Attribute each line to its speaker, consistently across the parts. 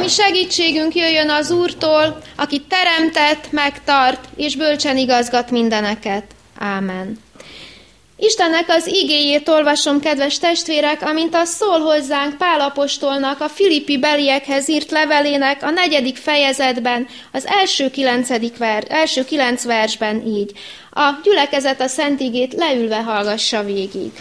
Speaker 1: Ami segítségünk jöjjön az Úrtól, aki teremtett, megtart és bölcsen igazgat mindeneket. Ámen. Istennek az igéjét olvasom, kedves testvérek, amint az szól hozzánk Pálapostolnak a Filippi beliekhez írt levelének a negyedik fejezetben, az első, kilencedik ver, első kilenc versben így. A gyülekezet a Szent igét leülve hallgassa végig.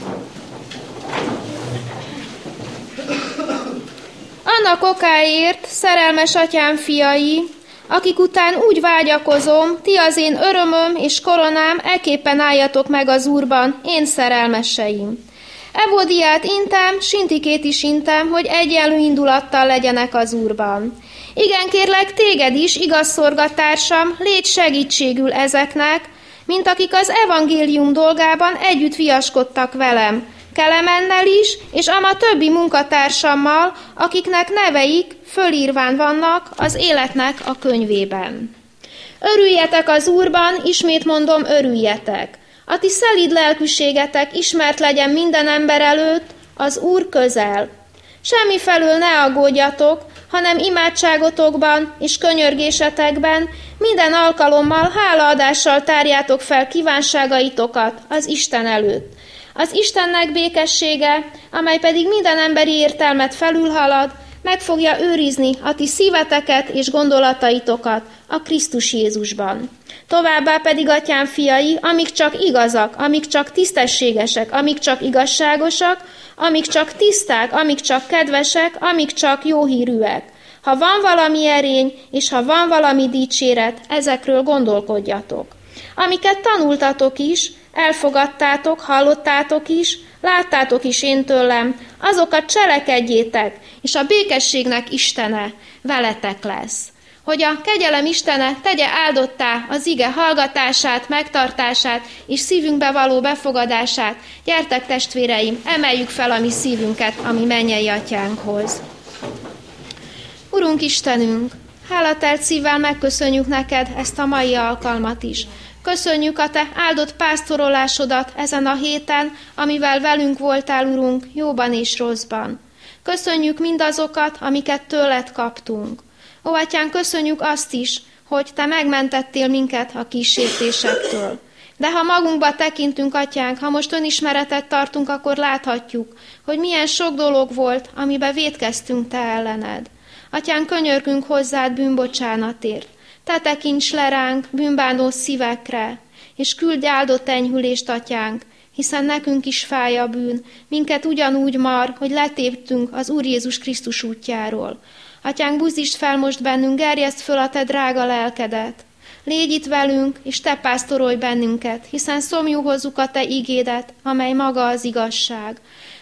Speaker 1: Annak okáért, szerelmes atyám fiai, akik után úgy vágyakozom, ti az én örömöm és koronám, eképpen álljatok meg az Úrban, én szerelmeseim. Evodiát intem, Sintikét is intem, hogy egyenlő indulattal legyenek az Úrban. Igen, kérlek téged is, igaz szorgatársam, légy segítségül ezeknek, mint akik az evangélium dolgában együtt viaskodtak velem, Kelemennel is, és ama többi munkatársammal, akiknek neveik fölírván vannak az életnek a könyvében. Örüljetek az Úrban, ismét mondom, örüljetek. A ti szelíd lelkűségetek ismert legyen minden ember előtt, az Úr közel. Semmi felül ne aggódjatok, hanem imádságotokban és könyörgésetekben minden alkalommal hálaadással tárjátok fel kívánságaitokat az Isten előtt az Istennek békessége, amely pedig minden emberi értelmet felülhalad, meg fogja őrizni a ti szíveteket és gondolataitokat a Krisztus Jézusban. Továbbá pedig, atyám fiai, amik csak igazak, amik csak tisztességesek, amik csak igazságosak, amik csak tiszták, amik csak kedvesek, amik csak jó hírűek. Ha van valami erény, és ha van valami dicséret, ezekről gondolkodjatok. Amiket tanultatok is, elfogadtátok, hallottátok is, láttátok is én tőlem, azokat cselekedjétek, és a békességnek Istene veletek lesz. Hogy a kegyelem Istene tegye áldottá az ige hallgatását, megtartását és szívünkbe való befogadását. Gyertek testvéreim, emeljük fel a mi szívünket, ami mennyei atyánkhoz. Urunk Istenünk, hálatelt szívvel megköszönjük neked ezt a mai alkalmat is. Köszönjük a Te áldott pásztorolásodat ezen a héten, amivel velünk voltál, Urunk, jóban és rosszban. Köszönjük mindazokat, amiket tőled kaptunk. Ó, Atyán, köszönjük azt is, hogy Te megmentettél minket a kísértésektől. De ha magunkba tekintünk, atyánk, ha most önismeretet tartunk, akkor láthatjuk, hogy milyen sok dolog volt, amiben védkeztünk te ellened. Atyán, könyörgünk hozzád bűnbocsánatért. Te tekints le ránk bűnbánó szívekre, és küldj áldott enyhülést, atyánk, hiszen nekünk is fáj a bűn, minket ugyanúgy mar, hogy letéptünk az Úr Jézus Krisztus útjáról. Atyánk, buzdítsd fel most bennünk, gerjeszt föl a te drága lelkedet. Légy itt velünk, és te pásztorolj bennünket, hiszen szomjú hozzuk a te igédet, amely maga az igazság.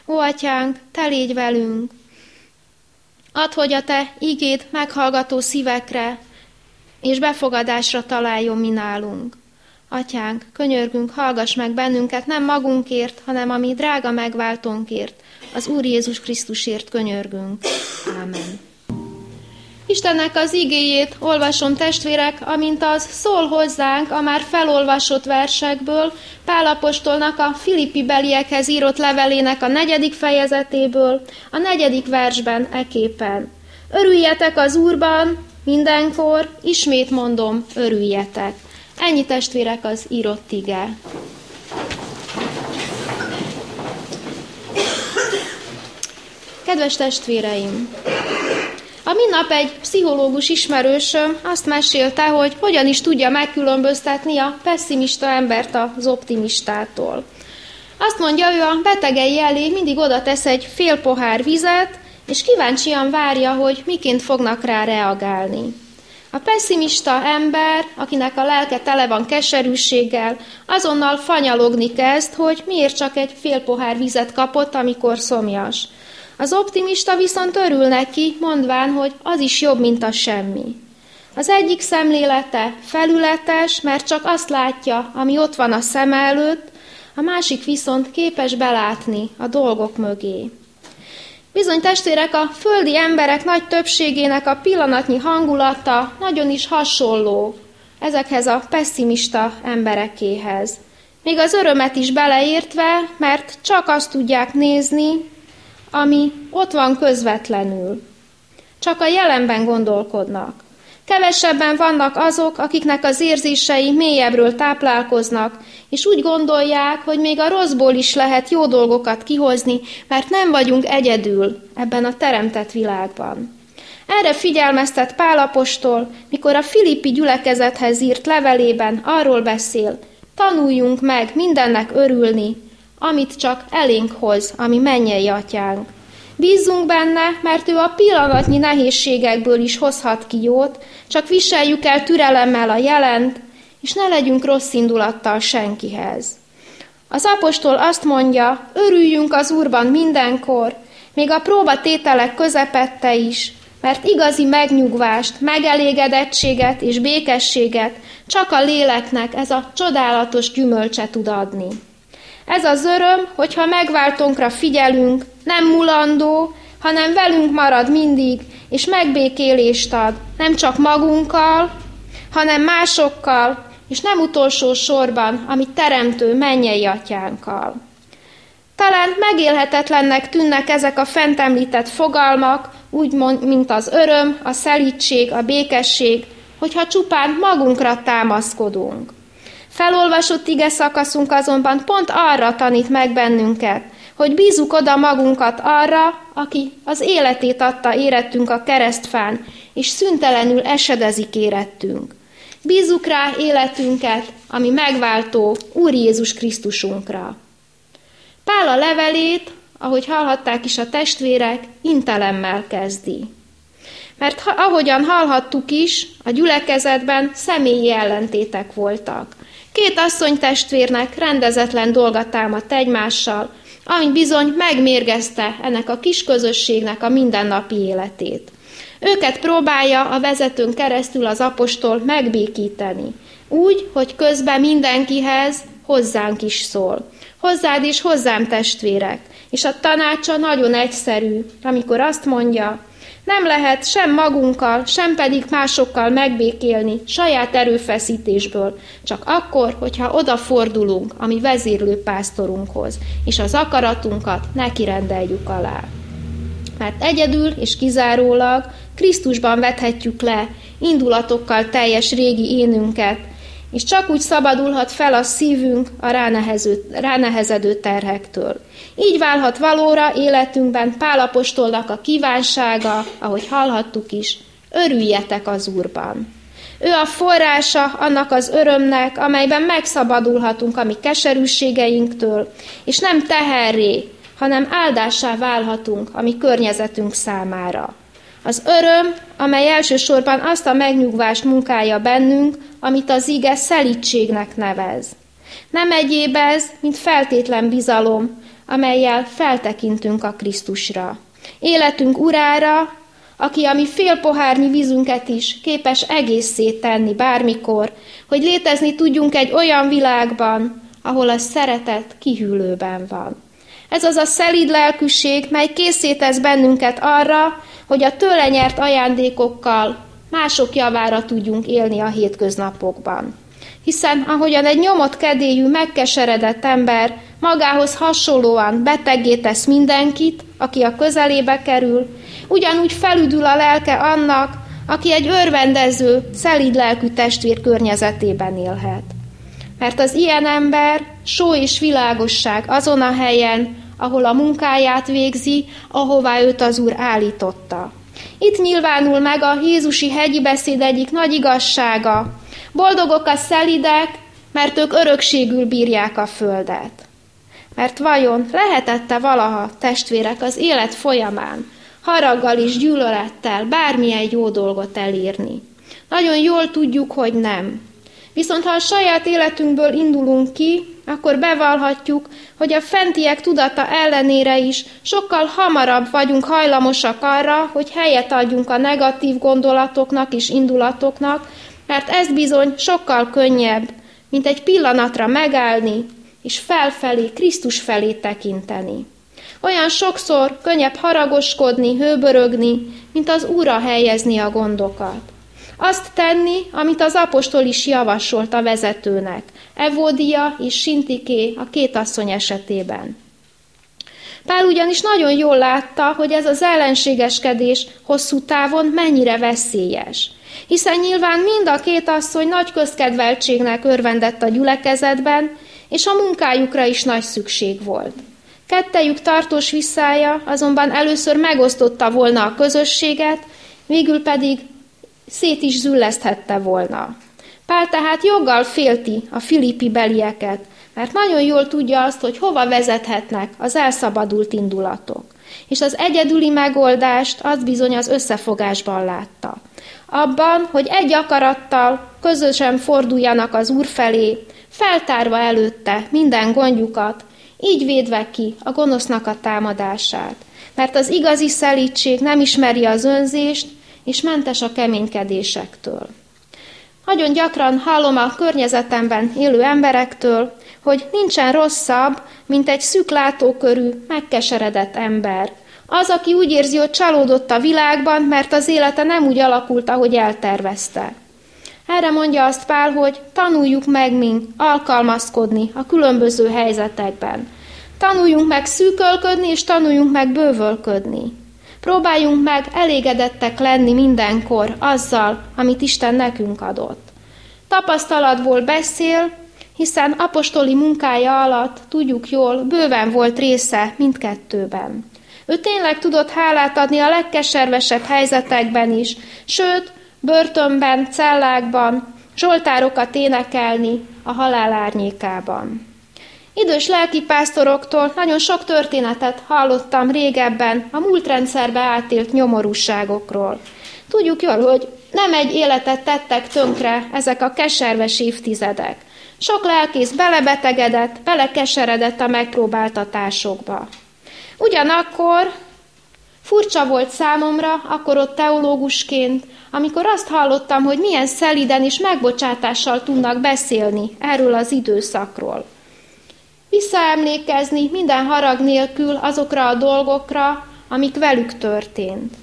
Speaker 1: Ó, atyánk, te légy velünk! Add, hogy a te igéd meghallgató szívekre, és befogadásra találjon mi nálunk. Atyánk, könyörgünk, hallgass meg bennünket nem magunkért, hanem a mi drága megváltónkért, az Úr Jézus Krisztusért könyörgünk. Ámen. Istennek az igéjét olvasom testvérek, amint az szól hozzánk a már felolvasott versekből, Pálapostolnak a Filippi beliekhez írott levelének a negyedik fejezetéből, a negyedik versben eképpen. Örüljetek az Úrban, Mindenkor, ismét mondom, örüljetek. Ennyi testvérek az írott ige. Kedves testvéreim! A minap egy pszichológus ismerősöm azt mesélte, hogy hogyan is tudja megkülönböztetni a pessimista embert az optimistától. Azt mondja, ő a betegei elé mindig oda tesz egy fél pohár vizet, és kíváncsian várja, hogy miként fognak rá reagálni. A pessimista ember, akinek a lelke tele van keserűséggel, azonnal fanyalogni kezd, hogy miért csak egy fél pohár vizet kapott, amikor szomjas. Az optimista viszont örül neki, mondván, hogy az is jobb, mint a semmi. Az egyik szemlélete felületes, mert csak azt látja, ami ott van a szem előtt, a másik viszont képes belátni a dolgok mögé. Bizony testvérek, a földi emberek nagy többségének a pillanatnyi hangulata nagyon is hasonló ezekhez a pessimista emberekéhez. Még az örömet is beleértve, mert csak azt tudják nézni, ami ott van közvetlenül. csak a jelenben gondolkodnak. Kevesebben vannak azok, akiknek az érzései mélyebbről táplálkoznak, és úgy gondolják, hogy még a rosszból is lehet jó dolgokat kihozni, mert nem vagyunk egyedül ebben a teremtett világban. Erre figyelmeztet Pálapostól, mikor a Filippi gyülekezethez írt levelében arról beszél, tanuljunk meg mindennek örülni, amit csak elénk hoz, ami mennyei atyánk. Bízzunk benne, mert ő a pillanatnyi nehézségekből is hozhat ki jót, csak viseljük el türelemmel a jelent, és ne legyünk rossz indulattal senkihez. Az apostol azt mondja, örüljünk az Úrban mindenkor, még a próbatételek közepette is, mert igazi megnyugvást, megelégedettséget és békességet csak a léleknek ez a csodálatos gyümölcse tud adni. Ez az öröm, hogyha megváltónkra figyelünk, nem mulandó, hanem velünk marad mindig, és megbékélést ad, nem csak magunkkal, hanem másokkal, és nem utolsó sorban, amit teremtő mennyei atyánkkal. Talán megélhetetlennek tűnnek ezek a fent említett fogalmak, úgy mint az öröm, a szelítség, a békesség, hogyha csupán magunkra támaszkodunk. Felolvasott ige szakaszunk azonban pont arra tanít meg bennünket, hogy bízuk oda magunkat arra, aki az életét adta érettünk a keresztfán, és szüntelenül esedezik érettünk. Bízuk rá életünket, ami megváltó Úr Jézus Krisztusunkra. Pál a levelét, ahogy hallhatták is a testvérek, intelemmel kezdi. Mert ahogyan hallhattuk is, a gyülekezetben személyi ellentétek voltak. Két asszony testvérnek rendezetlen dolga támadt egymással, ami bizony megmérgezte ennek a kis közösségnek a mindennapi életét. Őket próbálja a vezetőn keresztül az apostol megbékíteni, úgy, hogy közben mindenkihez hozzánk is szól. Hozzád is hozzám testvérek, és a tanácsa nagyon egyszerű, amikor azt mondja, nem lehet sem magunkkal, sem pedig másokkal megbékélni saját erőfeszítésből, csak akkor, hogyha odafordulunk a mi vezérlő pásztorunkhoz, és az akaratunkat neki rendeljük alá. Mert egyedül és kizárólag Krisztusban vethetjük le indulatokkal teljes régi énünket, és csak úgy szabadulhat fel a szívünk a ránehező, ránehezedő terhektől. Így válhat valóra életünkben Pálapostolnak a kívánsága, ahogy hallhattuk is, örüljetek az Úrban. Ő a forrása annak az örömnek, amelyben megszabadulhatunk a mi keserűségeinktől, és nem teherré, hanem áldássá válhatunk a mi környezetünk számára. Az öröm, amely elsősorban azt a megnyugvást munkálja bennünk, amit az ige szelítségnek nevez. Nem egyéb ez, mint feltétlen bizalom, amelyel feltekintünk a Krisztusra. Életünk urára, aki a mi fél pohárnyi vízünket is képes egészé tenni bármikor, hogy létezni tudjunk egy olyan világban, ahol a szeretet kihűlőben van. Ez az a szelíd lelkűség, mely készítesz bennünket arra, hogy a tőle nyert ajándékokkal mások javára tudjunk élni a hétköznapokban. Hiszen ahogyan egy nyomott kedélyű, megkeseredett ember magához hasonlóan betegé tesz mindenkit, aki a közelébe kerül, ugyanúgy felüdül a lelke annak, aki egy örvendező, szelíd lelkű testvér környezetében élhet. Mert az ilyen ember só és világosság azon a helyen, ahol a munkáját végzi, ahová őt az Úr állította. Itt nyilvánul meg a Jézusi hegyi beszéd egyik nagy igazsága. Boldogok a szelidek, mert ők örökségül bírják a földet. Mert vajon lehetette valaha, testvérek, az élet folyamán haraggal és gyűlölettel bármilyen jó dolgot elírni? Nagyon jól tudjuk, hogy nem. Viszont ha a saját életünkből indulunk ki, akkor bevallhatjuk, hogy a fentiek tudata ellenére is sokkal hamarabb vagyunk hajlamosak arra, hogy helyet adjunk a negatív gondolatoknak és indulatoknak, mert ez bizony sokkal könnyebb, mint egy pillanatra megállni, és felfelé, Krisztus felé tekinteni. Olyan sokszor könnyebb haragoskodni, hőbörögni, mint az Úra helyezni a gondokat. Azt tenni, amit az apostol is javasolt a vezetőnek, Evódia és Sintiké a két asszony esetében. Pál ugyanis nagyon jól látta, hogy ez az ellenségeskedés hosszú távon mennyire veszélyes. Hiszen nyilván mind a két asszony nagy közkedveltségnek örvendett a gyülekezetben, és a munkájukra is nagy szükség volt. Kettejük tartós visszája azonban először megosztotta volna a közösséget, végül pedig szét is zülleszthette volna. Pál tehát joggal félti a filippi belieket, mert nagyon jól tudja azt, hogy hova vezethetnek az elszabadult indulatok. És az egyedüli megoldást az bizony az összefogásban látta. Abban, hogy egy akarattal közösen forduljanak az Úr felé, feltárva előtte minden gondjukat, így védve ki a gonosznak a támadását. Mert az igazi szelítség nem ismeri az önzést, és mentes a keménykedésektől. Nagyon gyakran hallom a környezetemben élő emberektől, hogy nincsen rosszabb, mint egy szűk látókörű, megkeseredett ember. Az, aki úgy érzi, hogy csalódott a világban, mert az élete nem úgy alakult, ahogy eltervezte. Erre mondja azt Pál, hogy tanuljuk meg mi alkalmazkodni a különböző helyzetekben. Tanuljunk meg szűkölködni, és tanuljunk meg bővölködni. Próbáljunk meg elégedettek lenni mindenkor azzal, amit Isten nekünk adott. Tapasztalatból beszél, hiszen apostoli munkája alatt, tudjuk jól, bőven volt része mindkettőben. Ő tényleg tudott hálát adni a legkeservesebb helyzetekben is, sőt, börtönben, cellákban, zsoltárokat énekelni a halál árnyékában. Idős lelkipásztoroktól nagyon sok történetet hallottam régebben a múlt rendszerbe átélt nyomorúságokról. Tudjuk jól, hogy nem egy életet tettek tönkre ezek a keserves évtizedek. Sok lelkész belebetegedett, belekeseredett a megpróbáltatásokba. Ugyanakkor furcsa volt számomra, akkor ott teológusként, amikor azt hallottam, hogy milyen szeliden és megbocsátással tudnak beszélni erről az időszakról. Visszaemlékezni minden harag nélkül azokra a dolgokra, amik velük történt.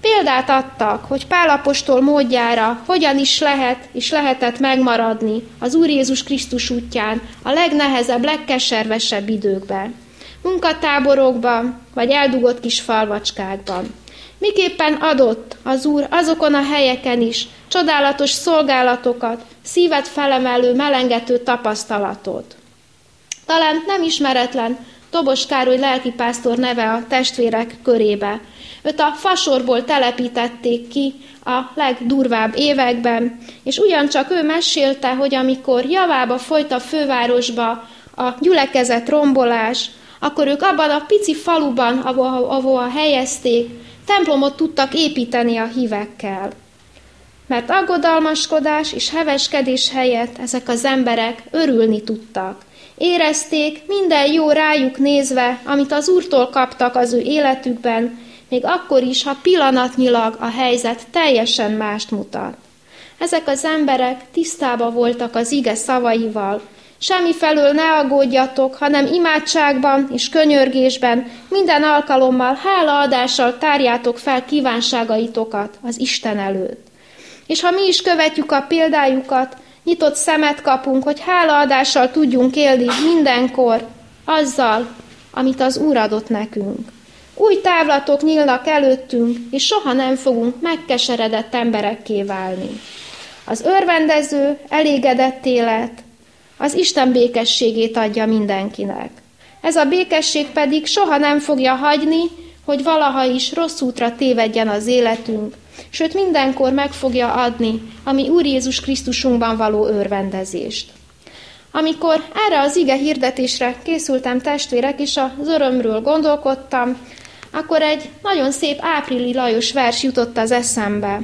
Speaker 1: Példát adtak, hogy Pálapostól módjára hogyan is lehet és lehetett megmaradni az Úr Jézus Krisztus útján a legnehezebb, legkeservesebb időkben. Munkatáborokban, vagy eldugott kis falvacskákban. Miképpen adott az Úr azokon a helyeken is csodálatos szolgálatokat, szívet felemelő, melengető tapasztalatot. Talán nem ismeretlen Tobos Károly lelkipásztor neve a testvérek körébe. Őt a fasorból telepítették ki a legdurvább években, és ugyancsak ő mesélte, hogy amikor javába folyt a fővárosba a gyülekezet rombolás, akkor ők abban a pici faluban, ahol, ahol helyezték, templomot tudtak építeni a hívekkel. Mert aggodalmaskodás és heveskedés helyett ezek az emberek örülni tudtak. Érezték minden jó rájuk nézve, amit az Úrtól kaptak az ő életükben, még akkor is, ha pillanatnyilag a helyzet teljesen mást mutat. Ezek az emberek tisztába voltak az ige szavaival, Semmi felől ne aggódjatok, hanem imádságban és könyörgésben minden alkalommal hálaadással tárjátok fel kívánságaitokat az Isten előtt. És ha mi is követjük a példájukat, nyitott szemet kapunk, hogy hálaadással tudjunk élni mindenkor, azzal, amit az Úr adott nekünk. Új távlatok nyílnak előttünk, és soha nem fogunk megkeseredett emberekké válni. Az örvendező, elégedett élet, az Isten békességét adja mindenkinek. Ez a békesség pedig soha nem fogja hagyni, hogy valaha is rossz útra tévedjen az életünk, sőt mindenkor meg fogja adni a mi Úr Jézus Krisztusunkban való örvendezést. Amikor erre az ige hirdetésre készültem testvérek, és az örömről gondolkodtam, akkor egy nagyon szép áprili Lajos vers jutott az eszembe.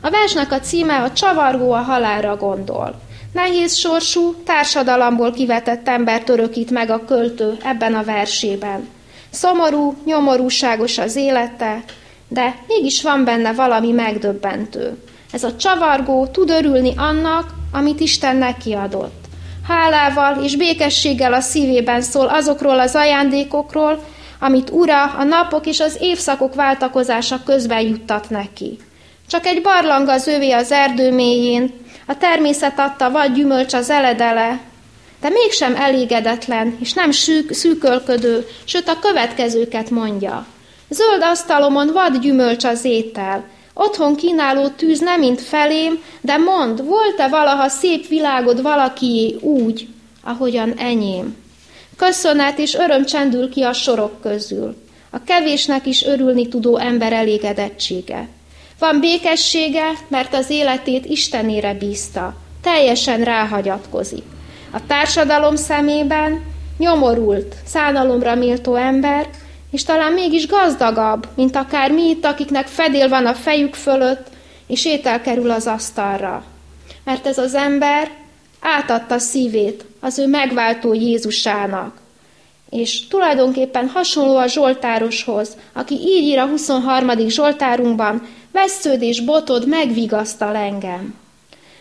Speaker 1: A versnek a címe a Csavargó a halálra gondol. Nehéz sorsú, társadalomból kivetett ember örökít meg a költő ebben a versében. Szomorú, nyomorúságos az élete, de mégis van benne valami megdöbbentő. Ez a csavargó tud örülni annak, amit Isten neki adott. Hálával és békességgel a szívében szól azokról az ajándékokról, amit Ura a napok és az évszakok váltakozása közben juttat neki. Csak egy barlang az övé az erdő mélyén, a természet adta vagy gyümölcs az eledele, de mégsem elégedetlen, és nem szűk, szűkölködő, sőt a következőket mondja. Zöld asztalomon vad gyümölcs az étel, otthon kínáló tűz nem mint felém, de mond, volt-e valaha szép világod valakié úgy, ahogyan enyém? Köszönet és öröm csendül ki a sorok közül. A kevésnek is örülni tudó ember elégedettsége. Van békessége, mert az életét Istenére bízta, teljesen ráhagyatkozik. A társadalom szemében nyomorult, szánalomra méltó ember, és talán mégis gazdagabb, mint akár mi itt, akiknek fedél van a fejük fölött, és étel kerül az asztalra. Mert ez az ember átadta szívét az ő megváltó Jézusának. És tulajdonképpen hasonló a Zsoltároshoz, aki így ír a 23. Zsoltárunkban, vesződ és botod megvigasztal engem.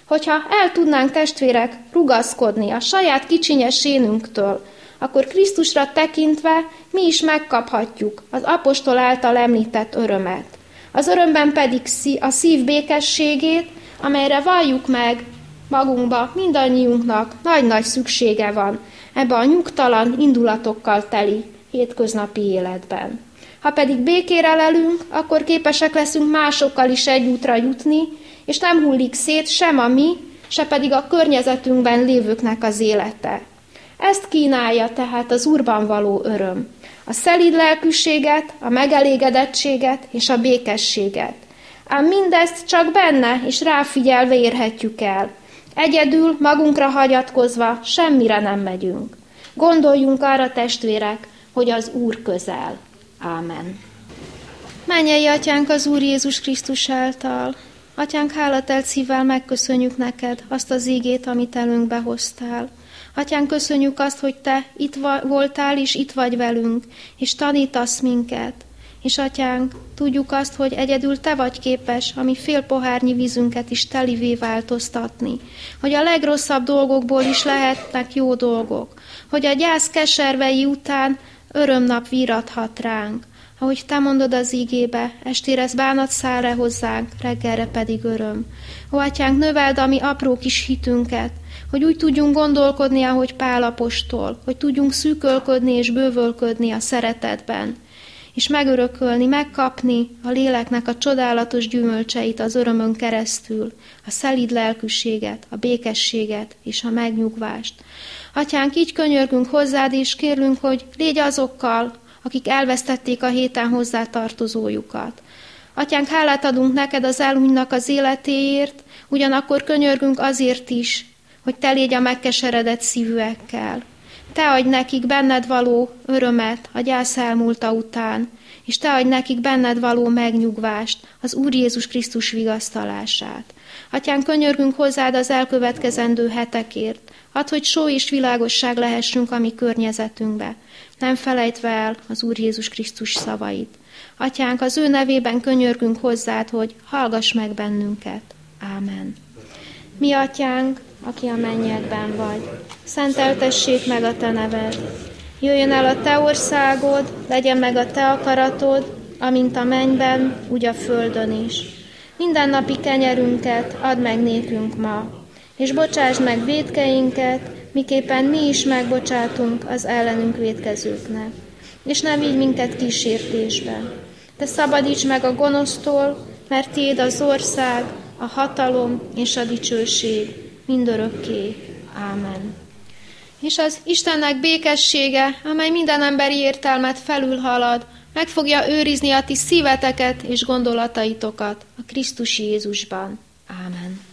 Speaker 1: Hogyha el tudnánk testvérek rugaszkodni a saját kicsinyes énünktől, akkor Krisztusra tekintve mi is megkaphatjuk az apostol által említett örömet. Az örömben pedig a szív békességét, amelyre valljuk meg magunkba mindannyiunknak nagy-nagy szüksége van ebbe a nyugtalan indulatokkal teli hétköznapi életben. Ha pedig békére lelünk, akkor képesek leszünk másokkal is egy útra jutni, és nem hullik szét sem a mi, se pedig a környezetünkben lévőknek az élete. Ezt kínálja tehát az Úrban való öröm. A szelíd lelkűséget, a megelégedettséget és a békességet. Ám mindezt csak benne és ráfigyelve érhetjük el. Egyedül, magunkra hagyatkozva semmire nem megyünk. Gondoljunk arra, testvérek, hogy az Úr közel. Ámen. Menjei atyánk az Úr Jézus Krisztus által. Atyánk, hálatelt szívvel megköszönjük neked azt az ígét, amit előnk behoztál. Atyánk, köszönjük azt, hogy Te itt voltál, és itt vagy velünk, és tanítasz minket. És atyánk, tudjuk azt, hogy egyedül Te vagy képes a mi fél pohárnyi vízünket is telivé változtatni, hogy a legrosszabb dolgokból is lehetnek jó dolgok, hogy a gyász keservei után örömnap vírathat ránk, ahogy te mondod az ígébe, estére ez bánat száll le hozzánk, reggelre pedig öröm. Ó, atyánk, növeld a mi apró kis hitünket, hogy úgy tudjunk gondolkodni, ahogy Pálapostól, hogy tudjunk szűkölködni és bővölködni a szeretetben, és megörökölni, megkapni a léleknek a csodálatos gyümölcseit az örömön keresztül, a szelíd lelkűséget, a békességet és a megnyugvást. Atyánk, így könyörgünk hozzád, és kérlünk, hogy légy azokkal, akik elvesztették a héten hozzátartozójukat. Atyánk, hálát adunk neked az elhunynak az életéért, ugyanakkor könyörgünk azért is, hogy te légy a megkeseredett szívűekkel. Te adj nekik benned való örömet a gyász elmúlta után, és te adj nekik benned való megnyugvást, az Úr Jézus Krisztus vigasztalását. Atyán, könyörgünk hozzád az elkövetkezendő hetekért, add, hogy só és világosság lehessünk a mi környezetünkbe, nem felejtve el az Úr Jézus Krisztus szavait. Atyánk, az ő nevében könyörgünk hozzád, hogy hallgass meg bennünket. Ámen. Mi, atyánk, aki a mennyekben vagy, szenteltessék meg a te neved. Jöjjön el a te országod, legyen meg a te akaratod, amint a mennyben, úgy a földön is. Minden napi kenyerünket add meg nékünk ma, és bocsásd meg védkeinket, miképpen mi is megbocsátunk az ellenünk védkezőknek. És nem így minket kísértésbe. Te szabadíts meg a gonosztól, mert Tiéd az ország, a hatalom és a dicsőség mindörökké. Ámen. És az Istennek békessége, amely minden emberi értelmet felülhalad, meg fogja őrizni a ti szíveteket és gondolataitokat a Krisztus Jézusban. Ámen.